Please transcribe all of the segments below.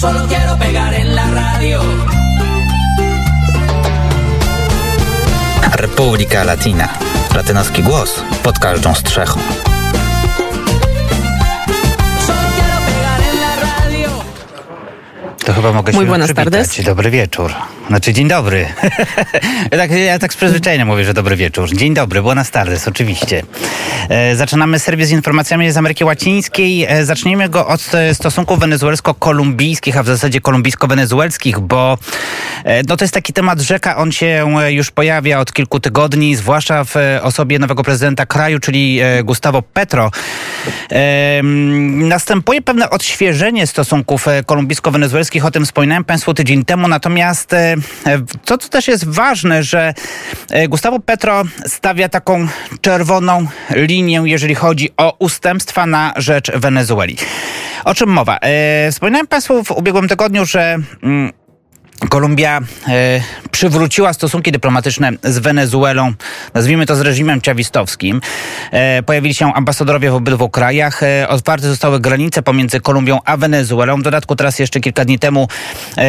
solo quiero pegar en la radio. Republika Latina. Latynoski głos pod każdą strzechą. To chyba mogę Muy się buenas przywitać. tardes. Dobry wieczór. Znaczy dzień dobry. ja, tak, ja tak z przyzwyczajenia mówię, że dobry wieczór. Dzień dobry, buenas tardes, oczywiście. E, zaczynamy serwis z informacjami z Ameryki Łacińskiej. E, zacznijmy go od e, stosunków wenezuelsko-kolumbijskich, a w zasadzie kolumbijsko-wenezuelskich, bo e, no, to jest taki temat rzeka. On się e, już pojawia od kilku tygodni, zwłaszcza w e, osobie nowego prezydenta kraju, czyli Gustavo Petro. Następuje pewne odświeżenie stosunków kolumbijsko-wenezuelskich. O tym wspominałem Państwu tydzień temu. Natomiast to, co też jest ważne, że e, Gustavo Petro stawia taką czerwoną linię, jeżeli chodzi o ustępstwa na rzecz Wenezueli. O czym mowa? E, Wspominałem Państwu w ubiegłym tygodniu, że mm, Kolumbia e, przywróciła stosunki dyplomatyczne z Wenezuelą, nazwijmy to z reżimem ciawistowskim. E, pojawili się ambasadorowie w obydwu krajach. E, otwarte zostały granice pomiędzy Kolumbią a Wenezuelą. W dodatku teraz jeszcze kilka dni temu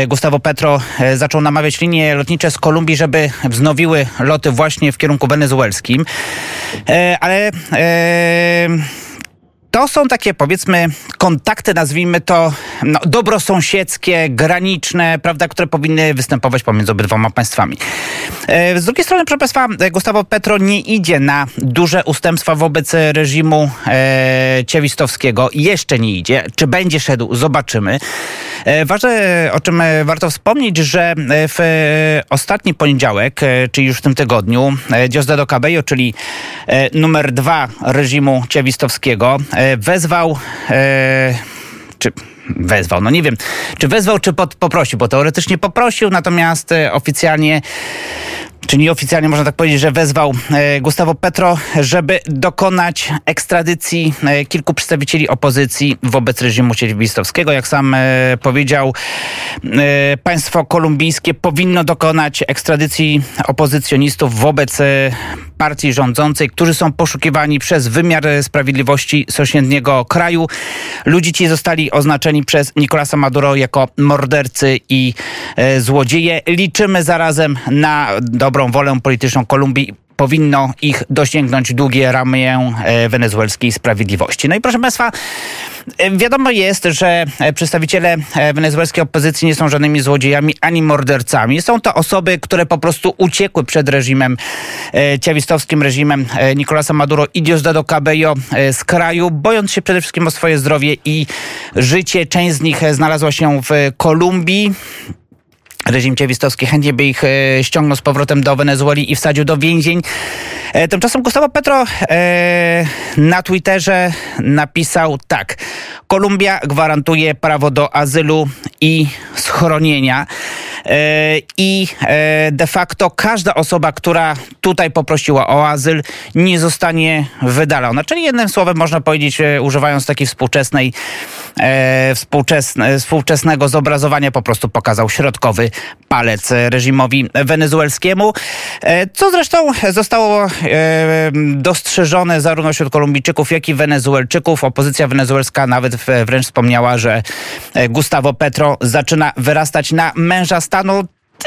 Gustavo Petro zaczął namawiać linie lotnicze z Kolumbii, żeby wznowiły loty właśnie w kierunku wenezuelskim. Ale to są takie, powiedzmy, kontakty, nazwijmy to, no, dobrosąsiedzkie, graniczne, prawda, które powinny występować pomiędzy obydwoma państwami. E, Z drugiej strony, proszę Państwa, Gustavo Petro nie idzie na duże ustępstwa wobec reżimu e, ciewistowskiego. Jeszcze nie idzie. Czy będzie szedł, zobaczymy. E, Ważne, o czym e, warto wspomnieć, że e, w ostatni poniedziałek, czyli już w tym tygodniu, Diosdado Cabello, czyli numer dwa reżimu ciewistowskiego, wezwał, e, czy wezwał, no nie wiem, czy wezwał, czy pod, poprosił, bo teoretycznie poprosił, natomiast e, oficjalnie czy nieoficjalnie można tak powiedzieć, że wezwał e, Gustavo Petro, żeby dokonać ekstradycji e, kilku przedstawicieli opozycji wobec reżimu ciewistowskiego. Jak sam e, powiedział, e, państwo kolumbijskie powinno dokonać ekstradycji opozycjonistów wobec e, partii rządzącej, którzy są poszukiwani przez wymiar sprawiedliwości sąsiedniego kraju. Ludzie ci zostali oznaczeni przez Nicolasa Maduro jako mordercy i e, złodzieje. Liczymy zarazem na dobrą wolę polityczną Kolumbii powinno ich dosięgnąć długie ramy e, wenezuelskiej sprawiedliwości. No i proszę Państwa, e, wiadomo jest, że e, przedstawiciele wenezuelskiej opozycji nie są żadnymi złodziejami ani mordercami. Są to osoby, które po prostu uciekły przed reżimem, ciawistowskim reżimem Nicolasa Maduro i Diosdado Cabello z kraju, bojąc się przede wszystkim o swoje zdrowie i życie. Część z nich znalazła się w Kolumbii. Reżim ciewistowski chętnie by ich e, ściągnął z powrotem do Wenezueli i wsadził do więzień. E, tymczasem Gustavo Petro e, na Twitterze napisał tak. Kolumbia gwarantuje prawo do azylu i schronienia. E, I e, de facto każda osoba, która tutaj poprosiła o azyl, nie zostanie wydalona. Czyli jednym słowem można powiedzieć, e, używając takiej współczesnej, współczesne, współczesnego zobrazowania, po prostu pokazał środkowy palec reżimowi wenezuelskiemu, co zresztą zostało dostrzeżone zarówno wśród Kolumbijczyków, jak i Wenezuelczyków. Opozycja wenezuelska nawet wręcz wspomniała, że Gustavo Petro zaczyna wyrastać na męża stanu.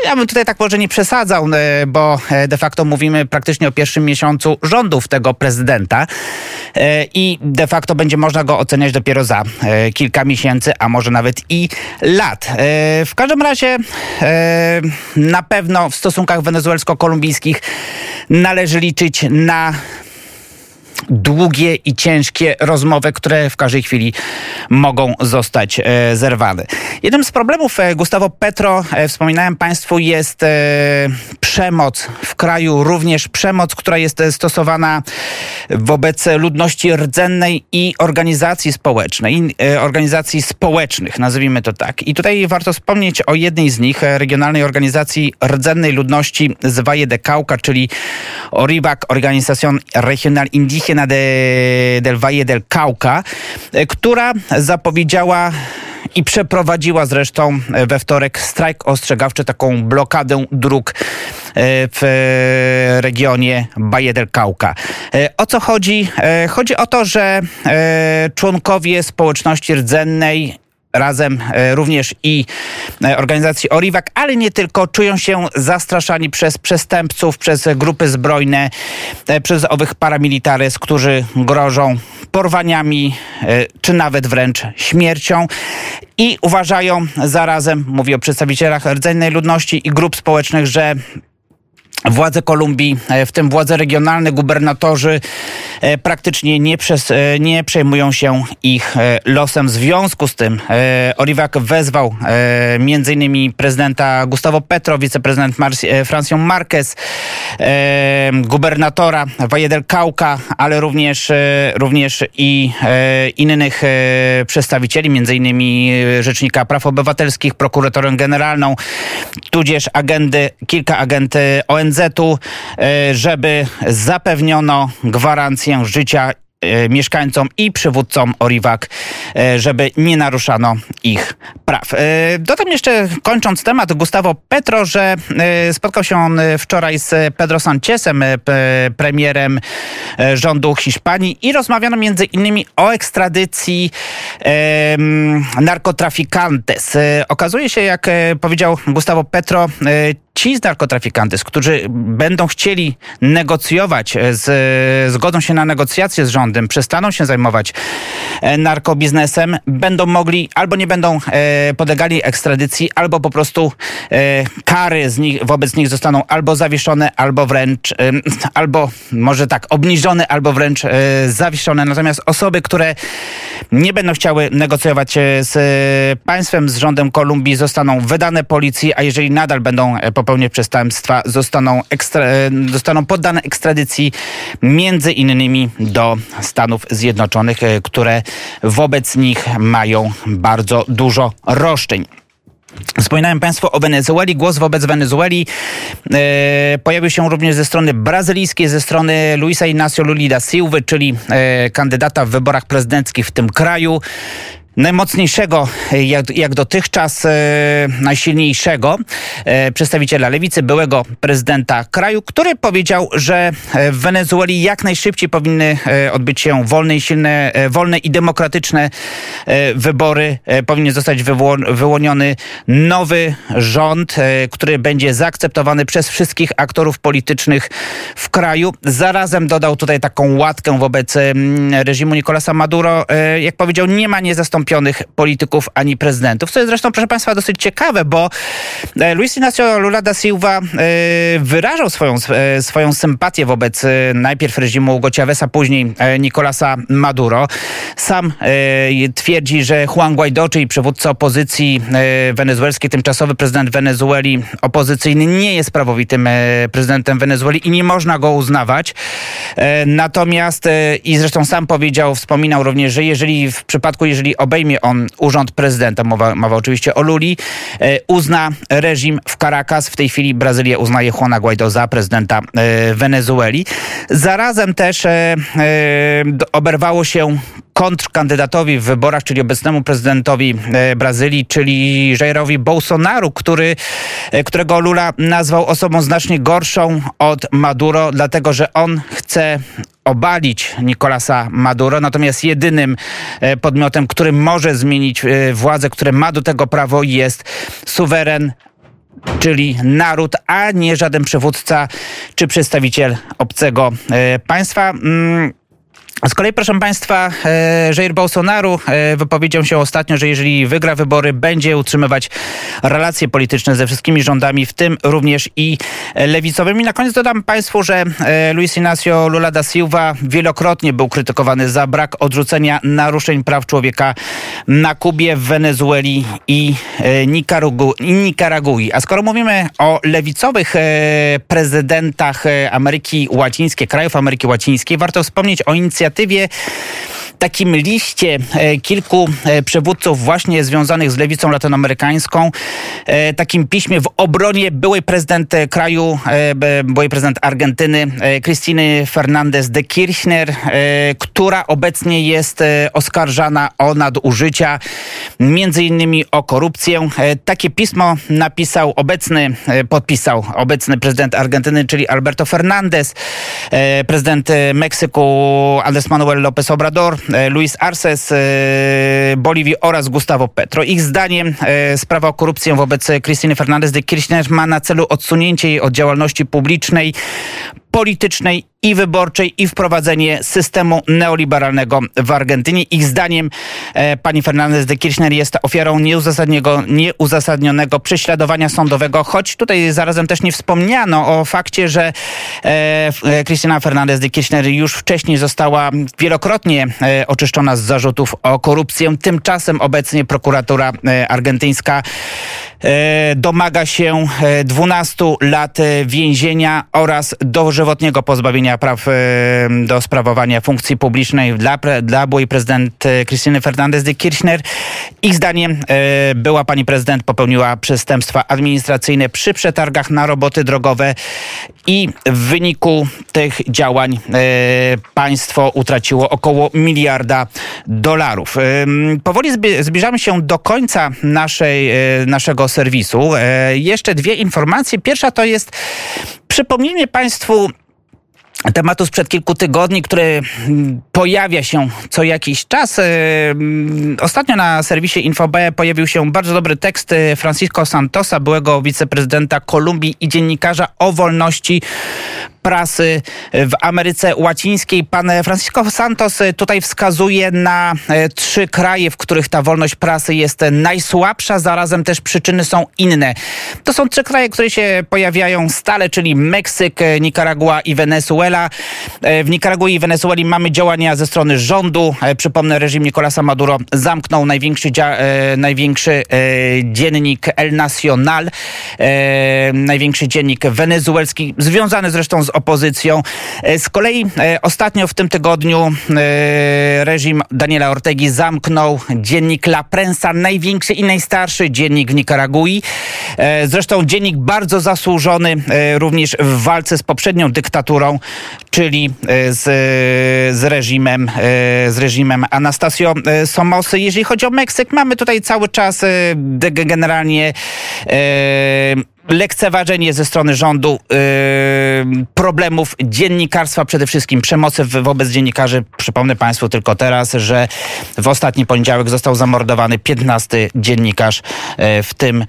Ja bym tutaj tak może nie przesadzał, e, bo e, de facto mówimy praktycznie o pierwszym miesiącu rządów tego prezydenta e, i de facto będzie można go oceniać dopiero za kilka miesięcy, a może nawet i lat. W każdym razie na pewno w stosunkach wenezuelsko-kolumbijskich należy liczyć na długie i ciężkie rozmowy, które w każdej chwili mogą zostać e, zerwane. Jednym z problemów e, Gustavo Petro, e, wspominałem Państwu, jest przemoc w kraju, również przemoc, która jest stosowana wobec ludności rdzennej i organizacji społecznej, organizacji społecznych, nazwijmy to tak. I tutaj warto wspomnieć o jednej z nich, regionalnej organizacji rdzennej ludności z Valle de Cauca, czyli ORIVAC, Organización Regional Indígena de, del Valle del Cauca, e, która zapowiedziała i przeprowadziła zresztą e, we wtorek strajk ostrzegawczy, taką blokadę dróg e, w regionie Valle del Cauca. O co chodzi? Chodzi o to, że członkowie społeczności rdzennej razem również i organizacji Oriwak, ale nie tylko, czują się zastraszani przez przestępców, przez grupy zbrojne, przez owych paramilitaryz, którzy grożą porwaniami, czy nawet wręcz śmiercią. I uważają zarazem, mówię o przedstawicielach rdzennej ludności i grup społecznych, że Władze Kolumbii, e, w tym władze regionalne, gubernatorzy e, praktycznie nie, przez, e, nie przejmują się ich losem. W związku z tym Oriwak wezwał innymi prezydenta Gustavo Petro, wiceprezydent Francją Marquez, gubernatora Valle del Cauca, ale również, również i innych przedstawicieli, innymi Rzecznika Praw Obywatelskich, prokuratorę generalną, tudzież agendy, kilka agent ONZ, ONZ-u, e, żeby zapewniono gwarancję życia e, mieszkańcom i przywódcom Oriwak, e, żeby nie naruszano ich praw. Dodam jeszcze, kończąc temat, Gustavo Petro, że spotkał się on wczoraj z Pedro Sanchezem, premierem rządu Hiszpanii i rozmawiano między innymi o ekstradycji narkotrafikantes. Okazuje się, jak powiedział Gustavo Petro, ci z narkotrafikantes, którzy będą chcieli negocjować, e, z, zgodzą się na negocjacje z rządem, przestaną się zajmować e, narkobiznesem, będą mogli albo nie będą e, podlegali ekstradycji, albo po prostu kary z nich, wobec nich zostaną albo zawieszone, albo wręcz, albo może tak, obniżone, albo wręcz zawieszone. Natomiast osoby, które nie będą chciały negocjować z państwem, z rządem Kolumbii, zostaną wydane policji, a jeżeli nadal będą popełniać przestępstwa, zostaną, ekstra, e, zostaną poddane ekstradycji między innymi do Stanów Zjednoczonych, e, które wobec nich mają bardzo dużo roszczeń. Wspominałem Państwu o Wenezueli. Głos wobec Wenezueli e, pojawił się również ze strony brazylijskiej, ze strony Luisa Inácio Lula da Silva, czyli e, kandydata w wyborach prezydenckich w tym kraju najmocniejszego, jak, jak dotychczas e, najsilniejszego e, przedstawiciela lewicy, byłego prezydenta kraju, który powiedział, że w Wenezueli jak najszybciej powinny e, odbyć się wolne i silne, e, wolne i demokratyczne e, wybory. E, powinien zostać wyłoniony nowy rząd, który będzie zaakceptowany przez wszystkich aktorów politycznych w kraju. Zarazem dodał tutaj taką łatkę wobec reżimu Nicolasa Maduro. Jak powiedział, nie ma niezastąpionych zastąpionych polityków ani prezydentów. Co jest zresztą, proszę Państwa, dosyć ciekawe, bo e, Luis Inácio Lula da Silva e, wyrażał swoją, e, swoją sympatię wobec najpierw reżimu Hugo Chaveza, później Nicolasa Maduro. Sam twierdzi, że Juan Guaido, czyli przywódca opozycji wenezuelskiej, tymczasowy prezydent Wenezueli, opozycyjny, nie jest prawowitym prezydentem Wenezueli i nie można go uznawać. Natomiast i zresztą sam powiedział, wspominał również, że jeżeli w przypadku, jeżeli ob obejmie on urząd prezydenta, mowa, mowa oczywiście o Luli, e, uzna reżim w Caracas. W tej chwili Brazylia uznaje Juana Guaido za prezydenta e, Wenezueli. Zarazem też e, oberwało się kontrkandydatowi w wyborach, czyli obecnemu prezydentowi Brazylii, czyli Jairowi Bolsonaro, który, którego Lula nazwał osobą znacznie gorszą od Maduro, dlatego że on chce obalić Nicolasa Maduro, natomiast jedynym podmiotem, który może zmienić e, władzę, które ma do tego prawo jest suweren czyli naród, a nie żaden przywódca czy przedstawiciel obcego e, państwa. Z kolei, proszę Państwa, e, Jair Bolsonaro e, wypowiedział się ostatnio, że jeżeli wygra wybory, będzie utrzymywać relacje polityczne ze wszystkimi rządami, w tym również i lewicowymi. Na koniec dodam Państwu, że e, Luis Inácio Lula da Silva wielokrotnie był krytykowany za brak odrzucenia naruszeń praw człowieka na Kubie, w Wenezueli i Nikaragui. A skoro mówimy o lewicowych prezydentach Ameryki Łacińskiej, krajów Ameryki Łacińskiej, warto wspomnieć o inicjatywie inicjatywie takim liście e, kilku e, przywódców właśnie związanych z lewicą latynoamerykańską, e, takim piśmie w obronie byłej prezydent kraju, byłej prezydent Argentyny, Krystyny Fernandez de Kirchner, która obecnie jest oskarżana o nadużycia, między innymi o korupcję. Takie pismo napisał obecny, podpisał obecny prezydent Argentyny, czyli Alberto Fernandez, prezydent Meksyku Andrés Manuel López Obrador, Luis Arce z Boliwii oraz Gustavo Petro. Ich zdaniem sprawa o korupcję wobec Krystyny Fernández de Kirchner ma na celu odsunięcie jej od działalności publicznej, politycznej i wyborczej i wprowadzenie systemu neoliberalnego w Argentynie. Ich zdaniem e, pani Fernandez de Kirchner jest ofiarą nieuzasadnionego, nieuzasadnionego prześladowania sądowego, choć tutaj zarazem też nie wspomniano o fakcie, że e, Krystyna Fernandez de Kirchner już wcześniej została wielokrotnie e, oczyszczona z zarzutów o korupcję. Tymczasem obecnie prokuratura e, argentyńska e, domaga się 12 e, lat więzienia oraz dożywotniego pozbawienia praw e, do sprawowania funkcji publicznej dla, dla byłej prezydent e, Krystyny Fernandez de Kirchner. Ich zdaniem e, była pani prezydent popełniła przestępstwa administracyjne przy przetargach na roboty drogowe i w wyniku tych działań państwo utraciło około miliarda dolarów. Powoli zbliżamy się do końca naszej, naszego serwisu. Jeszcze dwie informacje. Pierwsza to jest przypomnienie Państwu tematu sprzed kilku tygodni, który mm, pojawia się co jakiś czas. E, mm, ostatnio na serwisie InfoB pojawił się bardzo dobry tekst e, Francisco Santosa, byłego wiceprezydenta Kolumbii i dziennikarza o wolności prasy w Ameryce Łacińskiej. Pan Francisco Santos tutaj wskazuje na e, trzy kraje, w których ta wolność prasy jest najsłabsza, zarazem też przyczyny są inne. To są trzy kraje, które się pojawiają stale, czyli Meksyk, Nikaragua i Wenezuela. E, w Nikaragui i Wenezueli mamy działania ze strony rządu. E, przypomnę, reżim Nicolasa Maduro zamknął największy, największy dziennik El Nacional, największy dziennik wenezuelski, związany zresztą z opozycją. E, z kolei e, ostatnio w tym tygodniu e, reżim Daniela Ortegi zamknął dziennik La Prensa, największy i najstarszy dziennik w Nikaragui. Zresztą dziennik bardzo zasłużony również w walce z poprzednią dyktaturą, czyli z, z reżimem z reżimem Anastasio Somosy. Jeżeli chodzi o Meksyk, mamy tutaj cały czas generalnie lekceważenie ze strony rządu yy, problemów dziennikarstwa, przede wszystkim przemocy wobec dziennikarzy. Przypomnę Państwu tylko teraz, że w ostatni poniedziałek został zamordowany 15 dziennikarz yy, w tym, yy,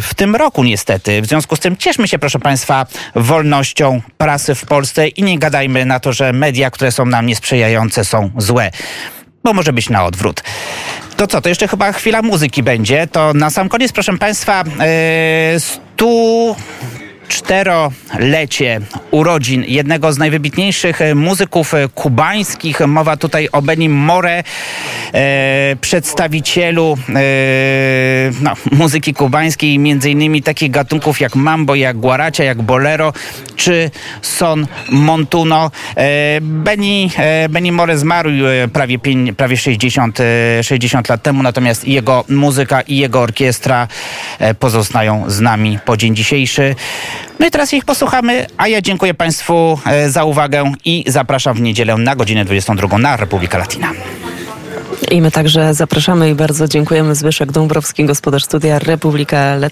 w tym roku niestety. W związku z tym cieszmy się, proszę Państwa, wolnością prasy w Polsce i nie gadajmy na to, że media, które są nam niesprzyjające są złe. Bo może być na odwrót. To co, to jeszcze chyba chwila muzyki będzie. To na sam koniec, proszę Państwa, yy, stu czterolecie urodzin jednego z najwybitniejszych muzyków kubańskich. Mowa tutaj o Benim More, e, przedstawicielu e, no, muzyki kubańskiej, między innymi takich gatunków jak mambo, jak guaracia, jak bolero, czy son montuno. E, Benny, e, Benny More zmarł e, prawie, prawie 60, 60 lat temu, natomiast jego muzyka i jego orkiestra pozostają z nami po dzień dzisiejszy. No i teraz ich posłuchamy, a ja dziękuję Państwu za uwagę i zapraszam w niedzielę na godzinę 22 na Republika Latina. I my także zapraszamy i bardzo dziękujemy Zbyszek Dąbrowski, gospodarz studia Republika Latina.